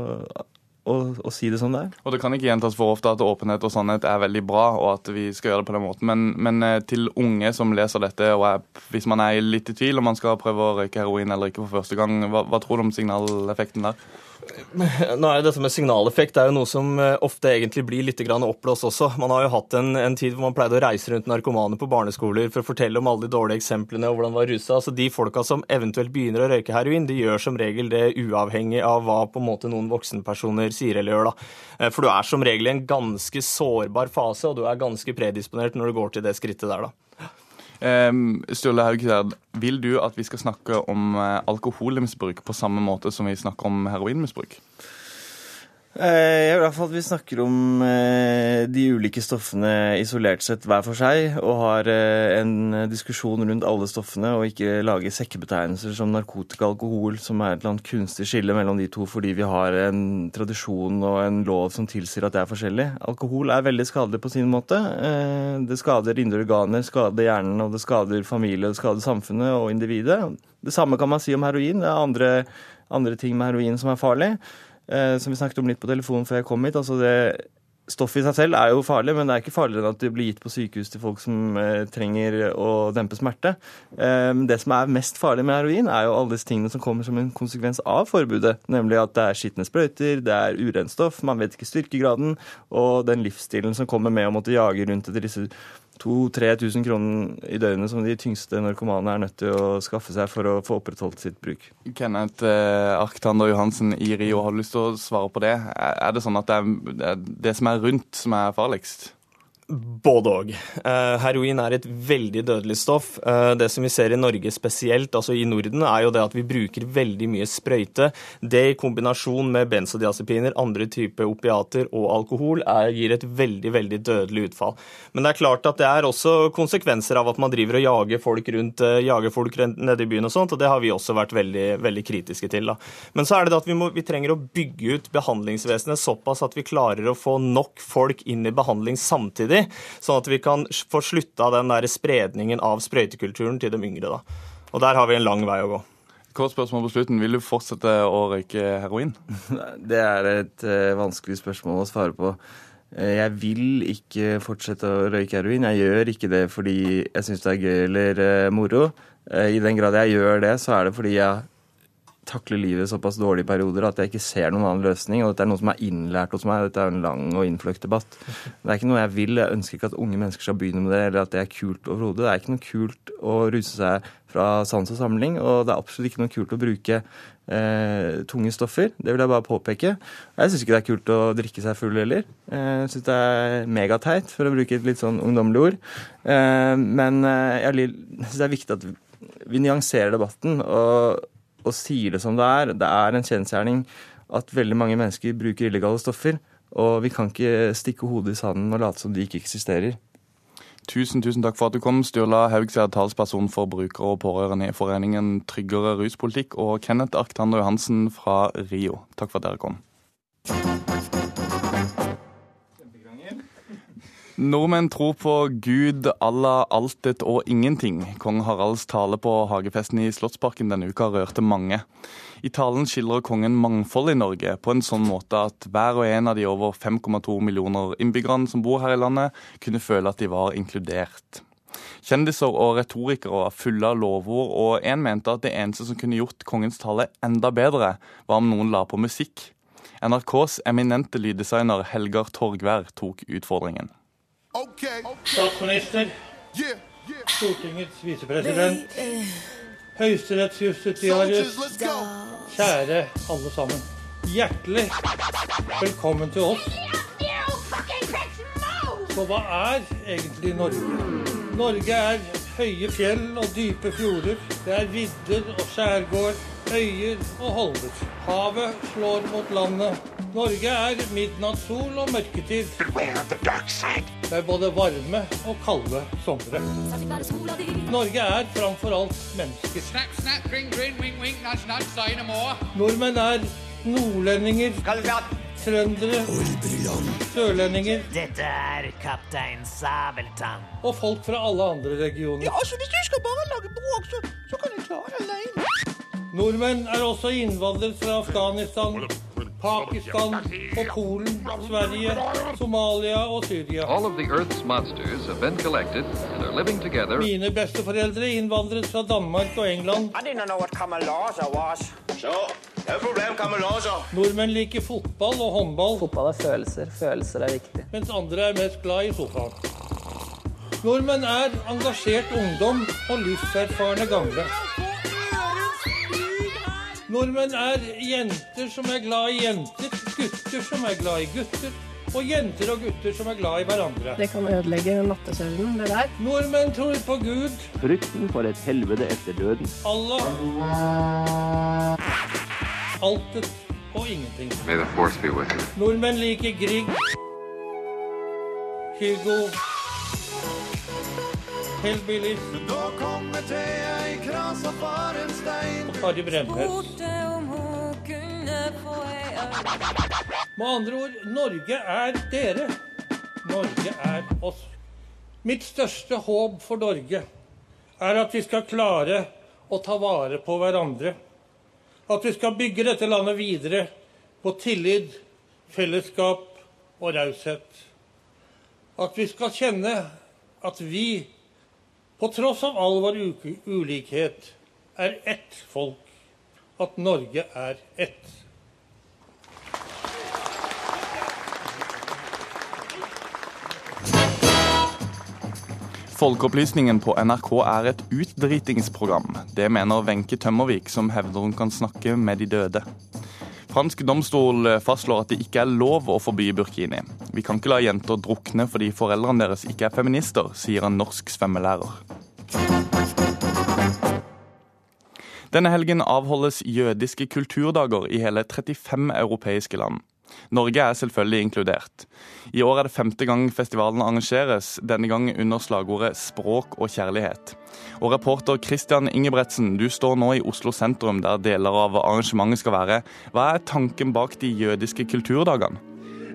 å, å, si det som det er. Og Det kan ikke gjentas for ofte at åpenhet og sannhet er veldig bra, og at vi skal gjøre det på den måten. Men, men eh, til unge som leser dette, og er, hvis man er litt i tvil om man skal prøve å røyke heroin eller ikke for første gang, hva, hva tror du om signaleffekten der? Nå er jo Dette med signaleffekt det er jo noe som eh, ofte egentlig blir litt oppblåst også. Man har jo hatt en, en, tid hvor man pleide å reise rundt narkomane på barneskoler for å fortelle om alle de dårlige eksemplene og hvordan de var rusa. Altså De folka som eventuelt begynner å røyke heroin, de gjør som regel det uavhengig av hva på en måte noen voksenpersoner sier eller gjør. da. Eh, for du er som regel i en ganske sårbar fase, og du er ganske predisponert når du går til det skrittet der. da. Sturle Haugstad, vil du at vi skal snakke om eh, alkoholmisbruk på samme måte som vi snakker om heroinmisbruk? Eh, jeg er hvert fall at vi snakker om eh, de ulike stoffene isolert sett hver for seg, og har eh, en diskusjon rundt alle stoffene, og ikke lager sekkebetegnelser som narkotika og alkohol, som er et eller annet kunstig skille mellom de to fordi vi har en tradisjon og en lov som tilsier at det er forskjellig. Alkohol er veldig skadelig på sin måte. Det skader indre organer, skader hjernen, og det skader familie, det skader samfunnet og individet. Det samme kan man si om heroin. Det er andre, andre ting med heroin som er farlig. Eh, som vi snakket om litt på telefonen før jeg kom hit. altså det Stoffet i seg selv er jo farlig, men det er ikke farligere enn at det blir gitt på sykehus til folk som eh, trenger å dempe smerte. Eh, det som er mest farlig med heroin, er jo alle disse tingene som kommer som en konsekvens av forbudet. Nemlig at det er skitne sprøyter, det er urent stoff, man vet ikke styrkegraden, og den livsstilen som kommer med å måtte jage rundt etter disse 2000-3000 kroner i døgnet som de tyngste narkomane er nødt til å skaffe seg for å få opprettholdt sitt bruk. Kenneth eh, Arktander Johansen i Rio, har du lyst til å svare på det? Er det sånn at det er det som er rundt, som er farligst? Både òg. Eh, heroin er et veldig dødelig stoff. Eh, det som vi ser i Norge spesielt, altså i Norden, er jo det at vi bruker veldig mye sprøyte. Det i kombinasjon med benzodiazepiner, andre typer opiater og alkohol er, gir et veldig veldig dødelig utfall. Men det er klart at det er også konsekvenser av at man driver og jager folk rundt eh, jager folk nede i byen og sånt, og det har vi også vært veldig, veldig kritiske til. Da. Men så er det det at vi, må, vi trenger å bygge ut behandlingsvesenet såpass at vi klarer å få nok folk inn i behandling samtidig sånn at vi kan få slutta den der spredningen av sprøytekulturen til de yngre. Da. Og der har vi en lang vei å gå. Kort spørsmål på slutten. Vil du fortsette å røyke heroin? [LAUGHS] Det er et uh, vanskelig spørsmål å svare på. Uh, jeg vil ikke fortsette å røyke heroin. Jeg gjør ikke det fordi jeg syns det er gøy eller uh, moro. I den grad jeg gjør det, så er det fordi jeg takler livet såpass dårlig i perioder at jeg ikke ser noen annen løsning. Og dette er noe som er innlært hos meg. Dette er en lang og innfløkt debatt. Det er ikke noe jeg vil. Jeg ønsker ikke at unge mennesker skal begynne med det, eller at det er kult overhodet. Det er ikke noe kult å ruse seg fra sans og samling, og det er absolutt ikke noe kult å bruke eh, tunge stoffer. Det vil jeg bare påpeke. Jeg syns ikke det er kult å drikke seg full heller. Eh, jeg syns det er megateit, for å bruke et litt sånn ungdommelig ord. Eh, men eh, jeg syns det er viktig at vi nyanserer debatten. og og sier det som det er. Det er en kjensgjerning at veldig mange mennesker bruker illegale stoffer. Og vi kan ikke stikke hodet i sanden og late som de ikke eksisterer. Tusen tusen takk for at du kom, Sturla Haugsjerd, talsperson for brukere og pårørende i foreningen Tryggere ruspolitikk, og Kenneth Arctander Johansen fra Rio. Takk for at dere kom. Nordmenn tror på Gud, Allah, altet og ingenting. Kong Haralds tale på hagefesten i Slottsparken denne uka rørte mange. I talen skildrer kongen mangfold i Norge på en sånn måte at hver og en av de over 5,2 millioner innbyggerne som bor her i landet, kunne føle at de var inkludert. Kjendiser og retorikere var fulle av lovord, og en mente at det eneste som kunne gjort kongens tale enda bedre, var om noen la på musikk. NRKs eminente lyddesigner Helgar Torgvær tok utfordringen. Statsminister. Stortingets visepresident. Høyesterettsjustitiarius. Kjære alle sammen. Hjertelig velkommen til oss. Så hva er egentlig Norge? Norge er høye fjell og dype fjorder. Det er vidder og skjærgård, øyer og holmer. Havet slår mot landet. Norge er midnattssol og mørketid. Det er både varme og kalde somre. Norge er framfor alt mennesker. Snap, snap, grin, grin, wink, wink, nudge, nudge, say. Nordmenn er nordlendinger, trøndere, sørlendinger Dette er kaptein Sabeltann. og folk fra alle andre regioner. Ja, altså Hvis du skal bare lage bråk, så, så kan jeg klare det alene. Nordmenn er også innvandret fra Afghanistan, Pakistan og Polen, Sverige, Somalia og Syria. All of the Earth's monsters have been collected and are living together. Mine besteforeldre innvandret fra Danmark og England. I didn't know what Kamalaza was. Så, det problem, Nordmenn liker fotball og håndball. Fotball er følelser. Følelser er viktig. Mens andre er mest glad i sofaen. Nordmenn er engasjert ungdom og livserfarne gamle. Nordmenn er jenter som er glad i jenter, gutter som er glad i gutter, og jenter og gutter som er glad i hverandre. Det kan ødelegge nattesøvnen, det der. Nordmenn tror på Gud, Frykten for et helvete etter døden. Allah, altet og ingenting. May the force be with you. Nordmenn liker Grieg, Kygo, Men Da kommer til ei krasa for en stein. og Kari Bremnes. Med andre ord, Norge er dere. Norge er oss. Mitt største håp for Norge er at vi skal klare å ta vare på hverandre. At vi skal bygge dette landet videre på tillit, fellesskap og raushet. At vi skal kjenne at vi, på tross av all vår ulikhet, er ett folk. At Norge er ett. Folkeopplysningen på NRK er et utdritingsprogram. Det mener Wenche Tømmervik, som hevder hun kan snakke med de døde. Fransk domstol fastslår at det ikke er lov å forby burkini. Vi kan ikke la jenter drukne fordi foreldrene deres ikke er feminister, sier en norsk svømmelærer. Denne helgen avholdes jødiske kulturdager i hele 35 europeiske land. Norge er selvfølgelig inkludert. I år er det femte gang festivalen arrangeres, denne gang under slagordet 'Språk og kjærlighet'. Og reporter Christian Ingebretsen, du står nå i Oslo sentrum, der deler av arrangementet skal være. Hva er tanken bak de jødiske kulturdagene?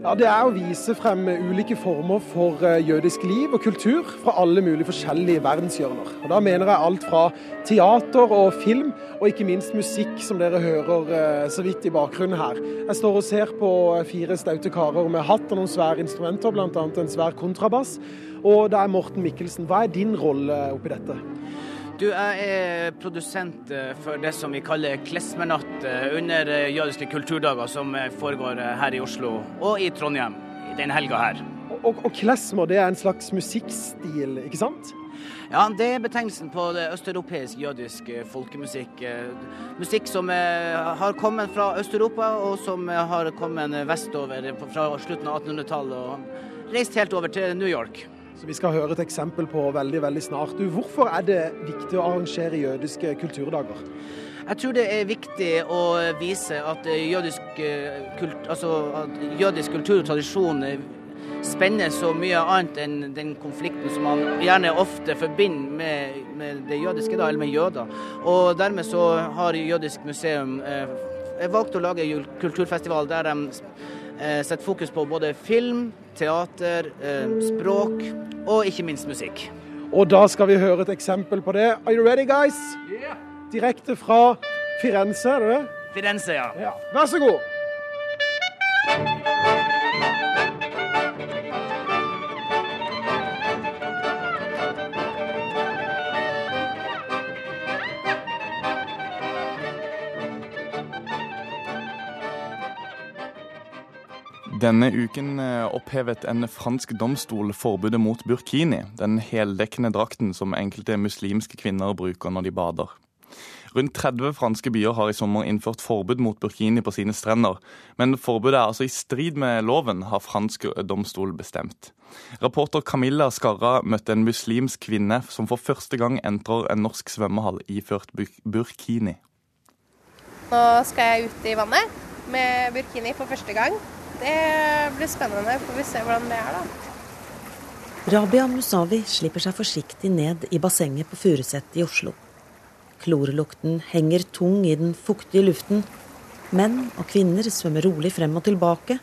Ja, Det er å vise frem ulike former for eh, jødisk liv og kultur fra alle mulige forskjellige verdenshjørner. Og Da mener jeg alt fra teater og film, og ikke minst musikk, som dere hører eh, så vidt i bakgrunnen her. Jeg står og ser på fire staute karer med hatt og noen svære instrumenter, bl.a. en svær kontrabass. Og det er Morten Mikkelsen. Hva er din rolle oppi dette? Du, jeg er produsent eh, for det som vi kaller klesmernatt eh, under eh, jødiske kulturdager som foregår her i Oslo og i Trondheim den helga her. Og, og, klesmer det er en slags musikkstil, ikke sant? Ja, det er betegnelsen på østeuropeisk jødisk folkemusikk. Musikk som har kommet fra Øst-Europa, og som har kommet vestover fra slutten av 1800-tallet og reist helt over til New York. Så Vi skal høre et eksempel på veldig veldig snart. Du, Hvorfor er det viktig å arrangere jødiske kulturdager? Jeg tror det er viktig å vise at eh, jødisk, eh, kult, altså at jødisk kultur og tradisjon eh, spenner så mye annet enn den konflikten som man gjerne ofte forbinder med, med det jødiske, da, eller med jøder. Og dermed så har Jødisk museum eh, valgt å lage kulturfestival der de setter fokus på både film, teater, eh, språk og ikke minst musikk. Og da skal vi høre et eksempel på det. Are you ready, guys? Direkte fra Firenze, er det det? Firenze, ja. Vær så god. Denne uken eh, opphevet en fransk domstol forbudet mot burkini, den heldekkende drakten som enkelte muslimske kvinner bruker når de bader. Rundt 30 franske byer har i sommer innført forbud mot burkini på sine strender. Men forbudet er altså i strid med loven, har fransk domstol bestemt. Reporter Camilla Skarra møtte en muslimsk kvinne som for første gang entrer en norsk svømmehall iført burkini. Nå skal jeg ut i vannet med burkini for første gang. Det blir spennende. Får vi se hvordan det er, da. Rabia Musawi slipper seg forsiktig ned i bassenget på Furuset i Oslo. Klorlukten henger tung i den fuktige luften. Menn og kvinner svømmer rolig frem og tilbake.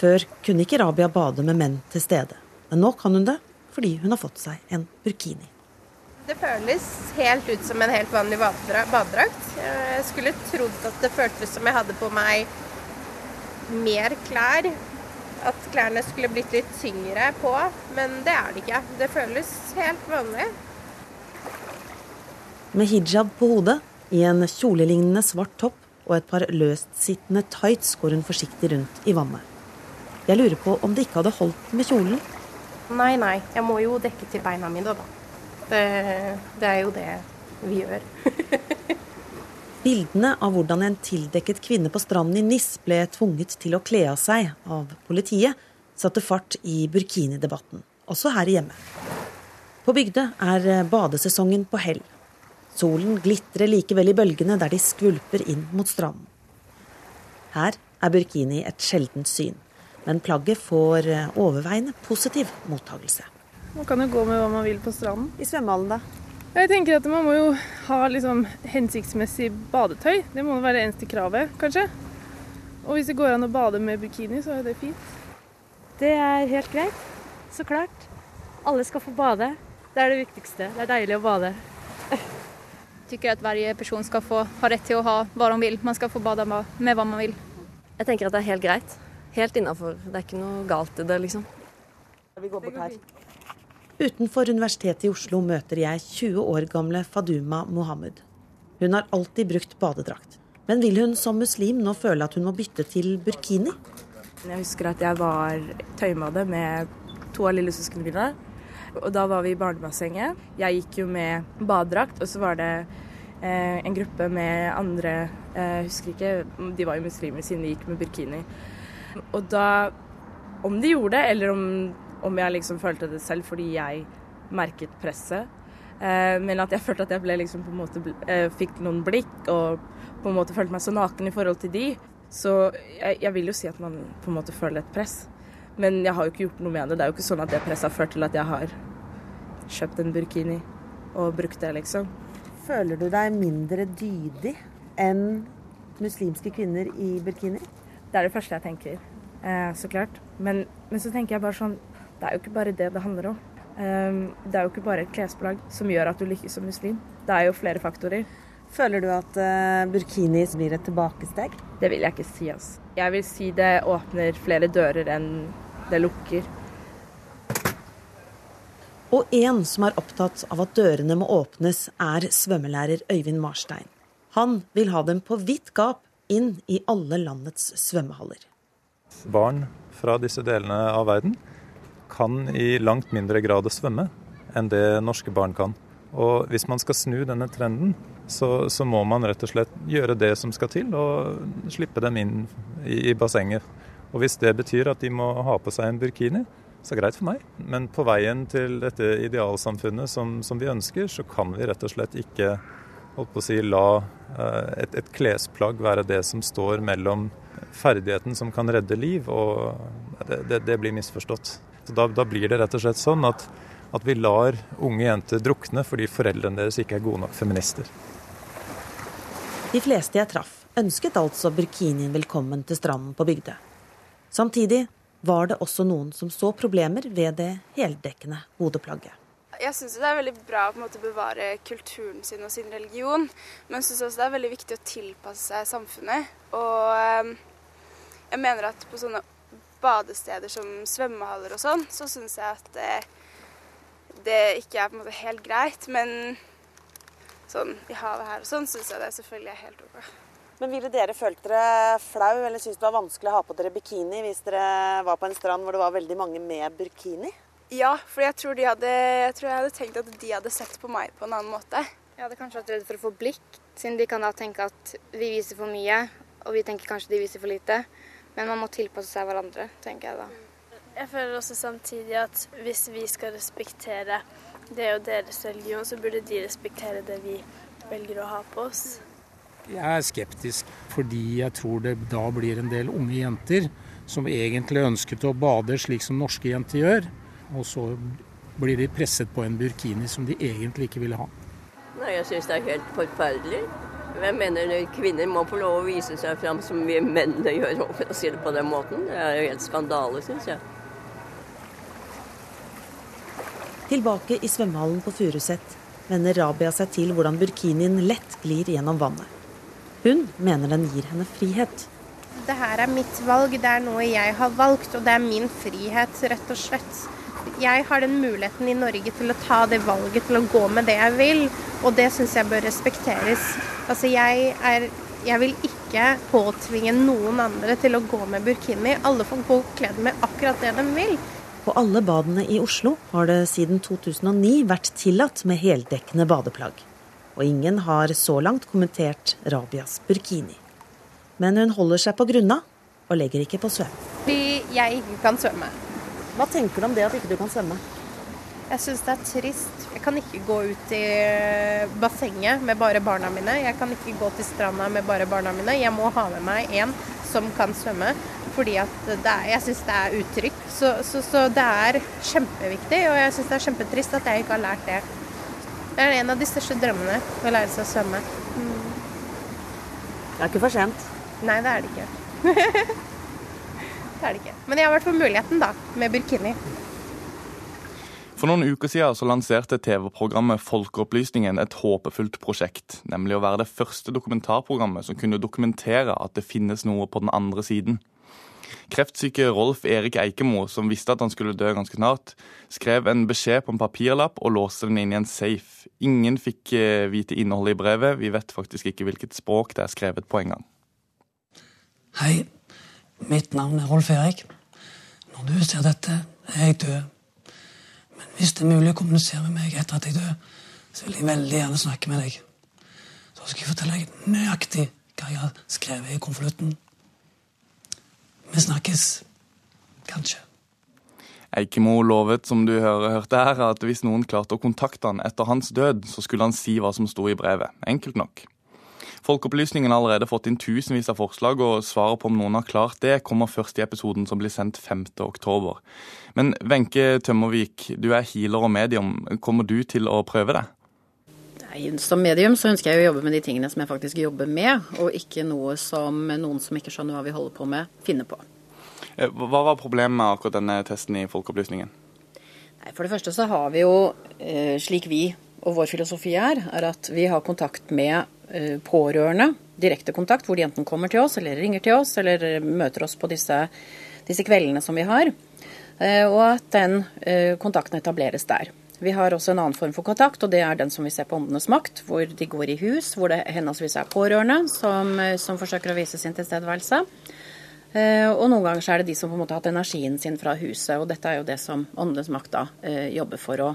Før kunne ikke Rabia bade med menn til stede, men nå kan hun det fordi hun har fått seg en burkini. Det føles helt ut som en helt vanlig badedrakt. Jeg skulle trodd at det føltes som jeg hadde på meg mer klær. At klærne skulle blitt litt tyngre på, men det er det ikke. Det føles helt vanlig. Med hijab på hodet, i en kjolelignende svart topp og et par løstsittende tights går hun forsiktig rundt i vannet. Jeg lurer på om det ikke hadde holdt med kjolen? Nei, nei. Jeg må jo dekke til beina mine, da. Det, det er jo det vi gjør. [LAUGHS] Bildene av hvordan en tildekket kvinne på stranden i Nis ble tvunget til å kle av seg av politiet, satte fart i burkinidebatten, også her hjemme. På Bygdø er badesesongen på hell. Solen glitrer likevel i bølgene der de skvulper inn mot stranden. Her er burkini et sjeldent syn, men plagget får overveiende positiv mottagelse. Man kan jo gå med hva man vil på stranden. I svømmehallen, da? Jeg tenker at Man må jo ha liksom hensiktsmessig badetøy. Det må være det eneste kravet, kanskje. Og hvis det går an å bade med bikini, så er det fint. Det er helt greit. Så klart. Alle skal få bade. Det er det viktigste. Det er deilig å bade. Jeg tykker at hver person skal få ha rett til å ha hva de vil. Man skal få bade med hva man vil. Jeg tenker at det er helt greit. Helt innafor. Det er ikke noe galt i det, liksom. Vi går bort her. Utenfor Universitetet i Oslo møter jeg 20 år gamle Faduma Mohammed. Hun har alltid brukt badedrakt. Men vil hun som muslim nå føle at hun må bytte til burkini? Jeg husker at jeg var tøymade med to av lillesøsknene mine. Og da var vi i barnebassenget. Jeg gikk jo med badedrakt, og så var det eh, en gruppe med andre eh, husker ikke, de var jo muslimer siden de gikk med burkini. Og da, om de gjorde det, eller om om jeg liksom følte det selv fordi jeg merket presset. Eh, men at jeg følte at jeg ble liksom på en måte eh, fikk noen blikk og på en måte følte meg så naken i forhold til de. Så jeg, jeg, vil jo si at man på en måte føler et press. Men jeg har jo ikke gjort noe med det. Det er jo ikke sånn at det presset har ført til at jeg har kjøpt en burkini og brukt det, liksom. Føler du deg mindre dydig enn muslimske kvinner i burkini? Det er det første jeg tenker, eh, så klart. Men, men så tenker jeg bare sånn det er jo ikke bare det det handler om. Ehm, det er jo ikke bare et klesplagg som gjør at du lykkes som muslim. Det er jo flere faktorer. Føler du at burkinis burkini blir et tilbakesteg? Det vil jeg ikke si. Altså. Jeg vil si det åpner flere dører enn det lukker. Og en som er opptatt av at dørene må åpnes, er svømmelærer Øyvind Marstein. Han vil ha dem på vidt gap inn i alle landets svømmehaller. Barn fra disse delene av verden kan i langt mindre grad svømme enn det norske barn kan. Og hvis man skal snu denne trenden, så, så, må man rett og slett gjøre det som skal til, og slippe dem inn i, i bassenget. Og hvis det betyr at de må ha på seg en burkini, så greit for meg. Men på veien til dette idealsamfunnet som, som vi ønsker, så kan vi rett og slett ikke holdt på å si, la eh, et, et klesplagg være det som står mellom ferdigheten som kan redde liv, og det, det, det blir misforstått. Da, da, blir det rett og slett sånn at, at vi lar unge jenter drukne fordi foreldrene deres ikke er gode nok feminister. De fleste jeg traff, ønsket altså burkinien velkommen til stranden på Bygdø. Samtidig var det også noen som så problemer ved det heldekkende hodeplagget. Jeg syns det er veldig bra å bevare kulturen sin og sin religion, men jeg syns også det er veldig viktig å tilpasse seg samfunnet. Og ehm, jeg mener at på sånne badesteder som svømmehaller og sånn, så syns jeg at det, det, ikke er på en måte helt greit. Men sånn i havet her og sånn syns jeg det selvfølgelig er helt OK. Men ville dere følt dere flau eller syntes det var vanskelig å ha på dere bikini hvis dere var på en strand hvor det var veldig mange med burkini? Ja, for jeg tror, hadde, jeg tror jeg hadde tenkt at de hadde sett på meg på en annen måte. Jeg hadde kanskje vært redd for å få blikk, Siden de kan da tenke at vi viser for mye, og vi tenker kanskje de viser for lite. Men man må tilpasse seg hverandre, tenker jeg da. Jeg føler også samtidig at hvis vi skal respektere det og deres religion, så burde de respektere det vi velger å ha på oss. Jeg er skeptisk fordi jeg tror det da blir en del unge jenter som egentlig ønsket å bade slik som norske jenter gjør, og så blir de presset på en burkini som de egentlig ikke ville ha. Nei, Jeg syns det er helt forferdelig. Jeg mener Kvinner må få lov å vise seg fram som vi mennene gjør, for å si det på den måten. Det er jo helt skandale, syns jeg. Tilbake i svømmehallen på Furuset venner Rabia seg til hvordan burkinien lett glir gjennom vannet. Hun mener den gir henne frihet. Det her er mitt valg, det er noe jeg har valgt, og det er min frihet, rett og slett. Jeg har den muligheten i Norge til å ta det valget til å gå med det jeg vil, og det syns jeg bør respekteres. Altså, jeg, er, jeg vil ikke påtvinge noen andre til å gå med burkini. Alle får gå kledd med akkurat det de vil. På alle badene i Oslo har det siden 2009 vært tillatt med heldekkende badeplagg. Og ingen har så langt kommentert Rabias burkini. Men hun holder seg på grunna og legger ikke på svøm. Fordi jeg ikke kan svømme. Hva tenker du om det at ikke du kan svømme? Jeg syns det er trist. Jeg kan ikke gå ut i bassenget med bare barna mine. Jeg kan ikke gå til stranda med bare barna mine. Jeg må ha med meg en som kan svømme, fordi at er, jeg syns det er utrygt. Så, så, så, det er kjempeviktig, og jeg syns det er kjempetrist at jeg ikke har lært det. Det er en av de største drømmene, å lære seg å svømme. Mm. Det er ikke for sent? Nei, det er det ikke. [LAUGHS] det er det ikke. Men jeg har vært på muligheten, da, med burkini. For noen uker siden så lanserte TV-programmet Folkeopplysningen et håpefullt prosjekt, nemlig å være det første dokumentarprogrammet som kunne dokumentere at det finnes noe på den andre siden. Kreftsyke Rolf Erik Eikemo, som visste at han skulle dø ganske snart, skrev en beskjed på en papirlapp og låste den inn i en safe. Ingen fikk eh, vite innholdet i brevet, vi vet faktisk ikke hvilket språk det er skrevet på engang. Hei, Mitt navn er Rolf Erik. Når du ser dette, er jeg død. Men hvis det er mulig å kommunisere med meg etter at jeg dør, så vil jeg veldig gjerne snakke med deg. Så skal jeg fortelle deg nøyaktig hva jeg har skrevet i konvolutten. Vi snakkes. Kanskje. Eikemo lovet, som du hørte her, at hvis noen klarte å kontakte han etter hans død, så skulle han si hva som sto i brevet. Enkelt nok. Folkeopplysningen har allerede fått inn tusenvis av forslag, og svaret på om noen har klart det, kommer først i episoden som blir sendt 5.10. Men Wenche Tømmervik, du er healer og medium. Kommer du til å prøve det? Som medium så ønsker jeg å jobbe med de tingene som jeg faktisk jobber med, og ikke noe som noen som ikke skjønner hva vi holder på med, finner på. Eh, hva var problemet med akkurat denne testen i Folkeopplysningen? For det første så har vi jo, eh, slik vi og vår filosofi er, er at vi har kontakt med pårørende, direkte kontakt, hvor de enten kommer til oss eller ringer til oss eller eh, møter oss på disse, disse kveldene som vi har. Eh, og at den kontakten etableres der. Vi har også en annen form for kontakt, og det er den som vi ser på Åndenes makt, hvor de går i hus, hvor det henholdsvis er pårørende som, som forsøker å vise sin tilstedeværelse. Og noen ganger så er det de som på en måte har hatt energien sin fra huset, og dette er jo det som Åndenes makt da jobber for å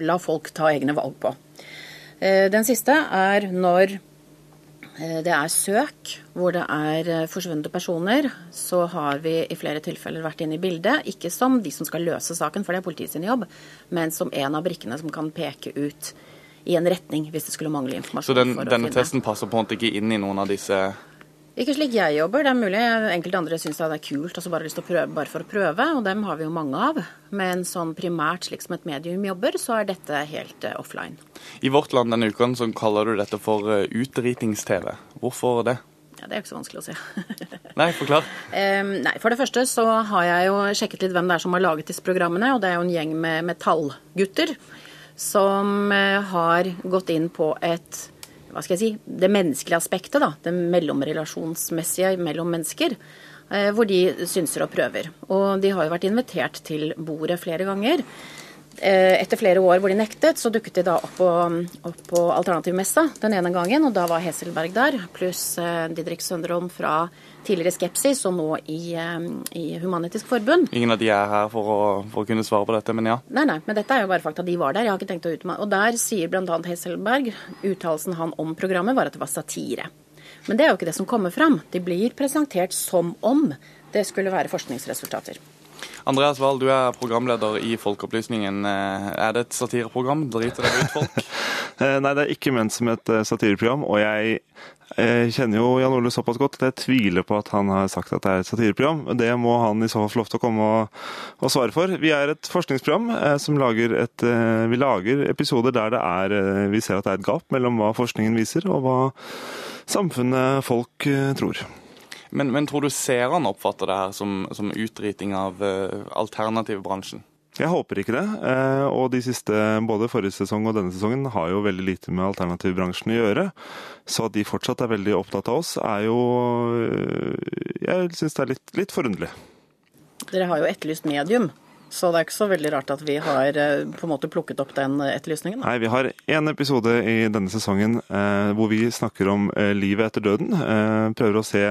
la folk ta egne valg på. Eh, den siste er når eh, det er søk hvor det er eh, forsvunne personer, så har vi i flere tilfeller vært inne i bildet. Ikke som de som skal løse saken, for det er politiet sin jobb, men som en av brikkene som kan peke ut i en retning hvis det skulle mangle informasjon. Så den, denne testen passer på en måte ikke inn i noen av disse ikke slik jeg jobber. Det er mulig enkelte andre syns det er kult og så bare lyst til å prøve bare for å prøve, og dem har vi jo mange av. Men sånn primært slik som et medium jobber, så er dette helt uh, offline. I Vårt Land denne uka så kaller du dette for uh, utdritings-TV. Hvorfor det? Ja, Det er jo ikke så vanskelig å si. [LAUGHS] nei, forklar. Um, nei, For det første så har jeg jo sjekket litt hvem det er som har laget disse programmene, og det er jo en gjeng med metallgutter som uh, har gått inn på et hva skal jeg si, det menneskelige aspektet, da, det mellomrelasjonsmessige mellom mennesker. Eh, hvor de synser og prøver. Og de har jo vært invitert til bordet flere ganger. Eh, etter flere år hvor de nektet, så dukket de da opp på, opp på Alternativmessa den ene gangen, og da var Heselberg der, pluss eh, Didrik Sønderom fra tidligere Skepsis og nå i, eh, i Human-Etisk Forbund. Ingen av de er her for å, for å, kunne svare på dette, men ja. Nei, nei, men dette er jo bare fakta. De var der. Jeg har ikke tenkt å utme. Og der sier bl.a. Heselberg uttalelsen han om programmet var at det var satire. Men det er jo ikke det som kommer fram. De blir presentert som om det skulle være forskningsresultater. Andreas Wahl, du er programleder i Folkeopplysningen. Eh, er det et satireprogram? Driter dere ut folk? [LAUGHS] Eh, nei, det er ikke ment som et eh, satireprogram. Og jeg, kjenner jo Jan Ole såpass godt at jeg tviler på at han har sagt at det er et satireprogram. Det må han i så fall få lov til å komme og, svare for. Vi er et forskningsprogram som lager et Vi lager episoder der det er Vi ser at det er et gap mellom hva forskningen viser, og hva samfunnet, folk, tror. Men, men, tror du seerne oppfatter det her som, som utdriting av uh, alternativbransjen? Jeg håper ikke det. Uh, og de siste, både forrige sesong og denne sesongen, har jo veldig lite med alternativbransjen å gjøre. Så at de fortsatt er veldig opptatt av oss, er jo uh, Jeg syns det er litt, litt forunderlig. Dere har jo etterlyst medium. Så det er ikke så veldig rart at vi har på en måte plukket opp den etterlysningen? Nei, vi har én episode i denne sesongen eh, hvor vi snakker om eh, livet etter døden. Eh, prøver å se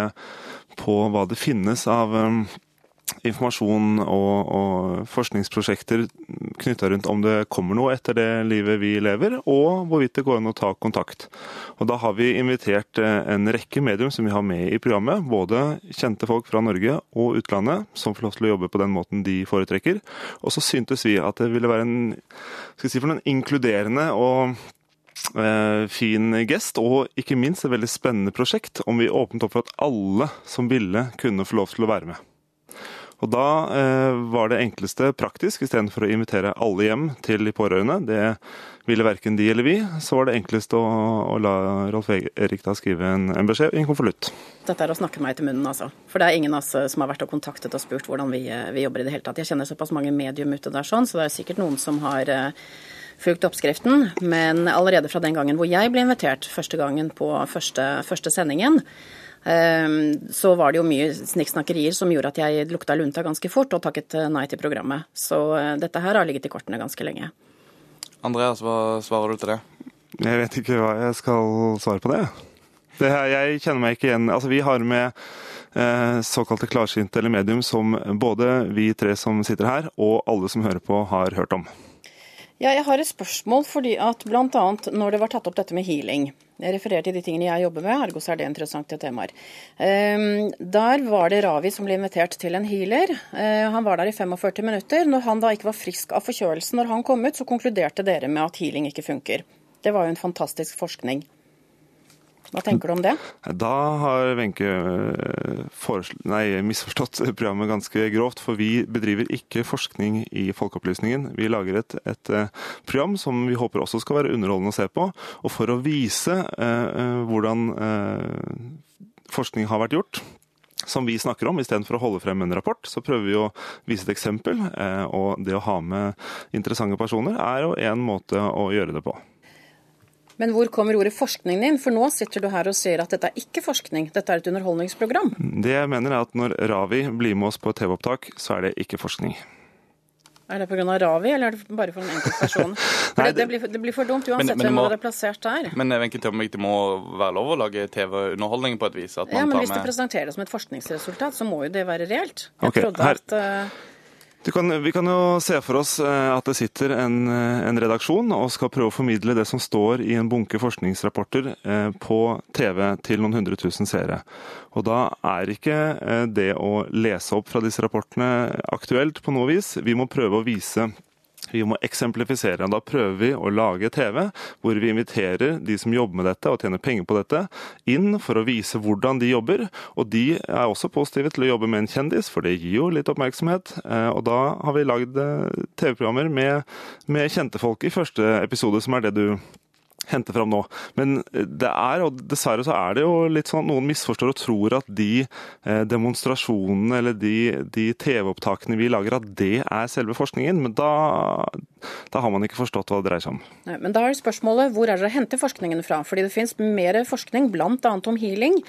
på hva det finnes av um, informasjon og, og forskningsprosjekter knytta rundt om det kommer noe etter det livet vi lever, og hvorvidt det går an å ta kontakt. Og Da har vi invitert eh, en rekke medium som vi har med i programmet. Både kjente folk fra Norge og utlandet som får lov til å jobbe på den måten de foretrekker. Og så syntes vi at det ville være en, skal si for en inkluderende og Eh, fin gest, og ikke minst et veldig spennende prosjekt om vi åpnet opp for at alle som ville, kunne få lov til å være med. Og Da eh, var det enkleste praktisk, istedenfor å invitere alle hjem til de pårørende. Det ville verken de eller vi. Så var det enklest å, å la Rolf Erik da skrive en, en beskjed i en konvolutt. Dette er å snakke meg til munnen, altså. For det er ingen av oss som har vært og kontaktet og spurt hvordan vi, eh, vi jobber i det hele tatt. Jeg kjenner såpass mange medium ute der sånn, så det er sikkert noen som har eh, fulgt oppskriften, men allerede fra den gangen hvor jeg ble invitert første gangen på første, første sendingen, ehm, så var det jo mye snikksnakkerier som gjorde at jeg lukta lunta ganske fort og takket nei til programmet. Så eh, dette her har ligget i kortene ganske lenge. Andreas, hva svarer du til det? Jeg vet ikke hva jeg skal svare på det. det her, jeg kjenner meg ikke igjen. Altså, vi har med eh, såkalte klarsynte eller medium som både vi tre som sitter her, og alle som hører på, har hørt om. Ja, jeg har et spørsmål fordi at bl.a. når det var tatt opp dette med healing Jeg refererer til de tingene jeg jobber med, ergo er det interessante temaer. Um, der var det Ravi som ble invitert til en healer. Uh, han var der i 45 minutter. Når han da ikke var frisk av forkjølelsen når han kom ut, så konkluderte dere med at healing ikke funker. Det var jo en fantastisk forskning. Hva tenker du om det? Da har Wenche eh, misforstått [LAUGHS] programmet ganske grovt. For vi bedriver ikke forskning i Folkeopplysningen. Vi lager et, et, eh, program som vi håper også skal være underholdende å se på. Og for å vise eh, hvordan eh, forskning har vært gjort, som vi snakker om, istedenfor å holde frem en rapport, så prøver vi å vise et eksempel. Eh, og det å ha med interessante personer er jo en måte å gjøre det på. Men hvor kommer ordet forskning inn? For nå sitter du her og sier at dette er ikke forskning, dette er et underholdningsprogram. Det jeg mener er at når Ravi blir med oss på et TV-opptak, så er det ikke forskning. Er det pga. Ravi, eller er det bare for en enkelt person? [LAUGHS] For Nei, det, det, blir, det, blir, for dumt uansett hvem det er plassert der. Men Tømmervik, det må være lov å lage TV-underholdning på et vis? ja, men hvis med... presenteres presenterer det som et forskningsresultat, så må jo det være reelt. Jeg okay, trodde her... at... Uh, kan, vi kan jo se for oss eh, at det sitter en, eh, en, redaksjon og skal prøve å formidle det som står i en bunke forskningsrapporter eh, på TV til noen hundre tusen seere. Og Da er ikke det å lese opp fra disse rapportene aktuelt på noe vis. Vi må prøve å vise vi må eksemplifisere. Da prøver vi å lage TV hvor vi inviterer de som jobber med dette og tjener penger på dette, inn for å vise hvordan de jobber. Og de er også positive til å jobbe med en kjendis, for det gir jo litt oppmerksomhet. Eh, og da har vi lagd eh, TV-programmer med, med kjente folk i første episode, som er det du hente fram nå. Men det er, og dessverre så er det jo litt sånn at noen misforstår og tror at de eh, demonstrasjonene eller de, de TV-opptakene vi lager, at det er selve forskningen. Men da, da, har man ikke forstått hva det dreier seg om. Nei, men da er spørsmålet hvor er dere henter forskningen fra? Fordi det finnes mer forskning, bl.a. om healing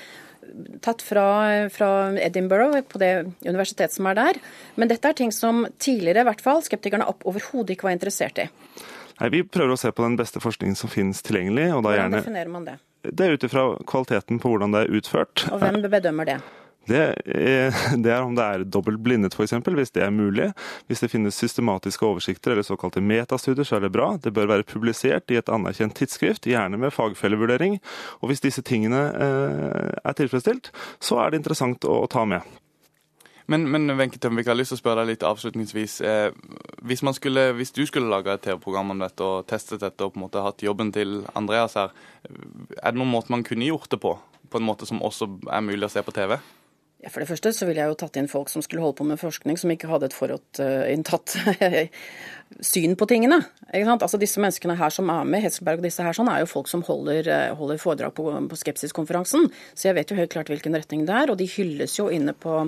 tatt fra, fra Edinburgh, på det universitetet som er der. Men dette er ting som tidligere i hvert fall skeptikerne overhodet ikke var interessert i. Nei, Vi prøver å se på den beste forskningen som finnes tilgjengelig. og da Hvordan gjerne... definerer man det? Det er ut ifra kvaliteten på hvordan det er utført. Og hvem bedømmer det? Det er, det er om det er dobbelt blindet, f.eks., hvis det er mulig. Hvis det finnes systematiske oversikter eller såkalte metastudier, så er det bra. Det bør være publisert i et anerkjent tidsskrift, gjerne med fagfellevurdering. Og hvis disse tingene eh, er tilfredsstilt, så er det interessant å, å ta med. Men, Wenche Tømvik, jeg har lyst til å spørre deg litt avslutningsvis. Eh, hvis, skulle, hvis, du skulle laga et TV-program om dette og testet dette og på en måte hatt jobben til Andreas her, er det noen måte man kunne gjort det på? På en måte som også er mulig å se på TV? Ja, For det første så ville jeg jo tatt inn folk som skulle holde på med forskning, som ikke hadde et forutinntatt [LAUGHS] syn på tingene. Altså Disse menneskene her som er med, Hesselberg og disse her, sånn, er jo folk som holder, eh, holder foredrag på, på Skepsiskonferansen. Så jeg vet jo helt klart hvilken retning det er, og de hylles jo inne på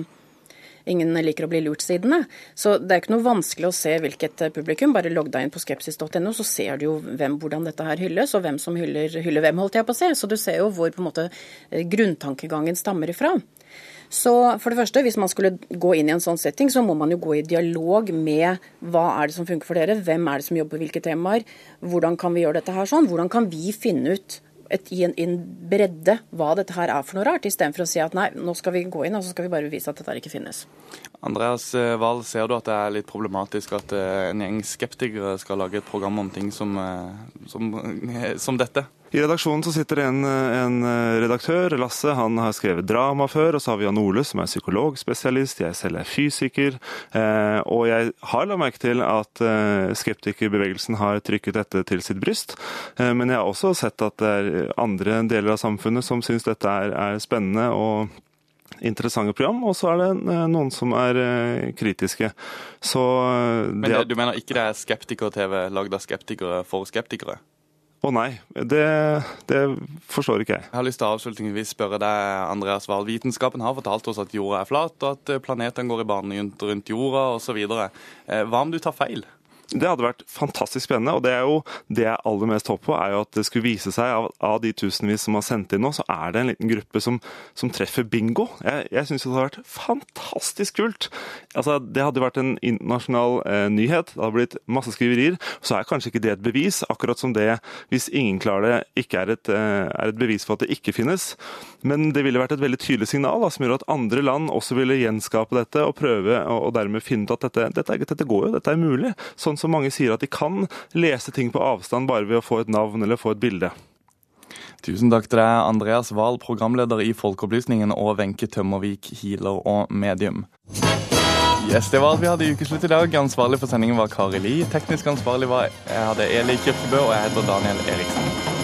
Ingen liker å bli lurt-sidene. Så det er ikke noe vanskelig å se hvilket eh, publikum. Bare logg deg inn på skepsis.no, så ser du jo hvem, hvordan dette her hylles, og hvem som hyller, hyller hvem, holdt jeg på å se. Så du ser jo hvor på en måte eh, grunntankegangen stammer ifra. Så for det første, Hvis man skulle gå inn i en sånn setting, så må man jo gå i dialog med hva er det som funker for dere, hvem er det som jobber på hvilke temaer, hvordan kan vi gjøre dette her sånn, hvordan kan vi finne ut et, i en, en, bredde hva dette her er for noe rart, istedenfor å si at nei, nå skal vi gå inn og så skal vi bare bevise at dette ikke finnes. Andreas eh, Wahl, ser du at det er litt problematisk at eh, en gjeng skeptikere skal lage et program om ting som, eh, som, [LAUGHS] som dette? I redaksjonen så sitter en, en, redaktør, Lasse. Han har skrevet drama før. Og så har vi Jan Ole, som er psykologspesialist. Jeg selv er fysiker. Eh, og jeg har la merke til at eh, skeptikerbevegelsen har trykket dette til sitt bryst. Eh, men jeg har også sett at det er andre deler av samfunnet som syns dette er, er spennende. og interessante program, og så er det eh, noen som er eh, kritiske. Så Men det, du mener ikke det er skeptiker-TV lagd av skeptikere for skeptikere? Å oh, nei, det, det, forstår ikke jeg. Jeg har lyst til å avslutningsvis spørre deg, Andreas Wahl. Vitenskapen har fortalt oss at jorda er flat, og at planetene går i bane rundt jorda osv. Eh, hva om du tar feil? Det hadde vært fantastisk spennende. og Det er jo det jeg aller mest håper på, er jo at det skulle vise seg av, av de tusenvis som har sendt inn nå, så er det en liten gruppe som, som treffer bingo. Jeg, jeg syns det hadde vært fantastisk kult. Altså, Det hadde vært en internasjonal eh, nyhet. Det hadde blitt masse skriverier. Så er kanskje ikke det et bevis, akkurat som det, hvis ingen klarer det, ikke er et, eh, er et bevis for at det ikke finnes. Men det ville vært et veldig tydelig signal da, som gjør at andre land også ville gjenskape dette og prøve og, og dermed finne ut at dette, dette, dette, går jo, dette er mulig. Sånn som mange sier at de kan lese ting på avstand bare ved å få et navn eller få et bilde. Tusen takk til deg, Andreas Wahl, programleder i Folkeopplysningen, og Wenche Tømmervik, healer og medium. Yes, Det var alt vi hadde i Ukeslutt i dag. Ansvarlig for sendingen var Kari Li. Teknisk ansvarlig var jeg hadde Eli Kirkebø, og jeg heter Daniel Eriksen.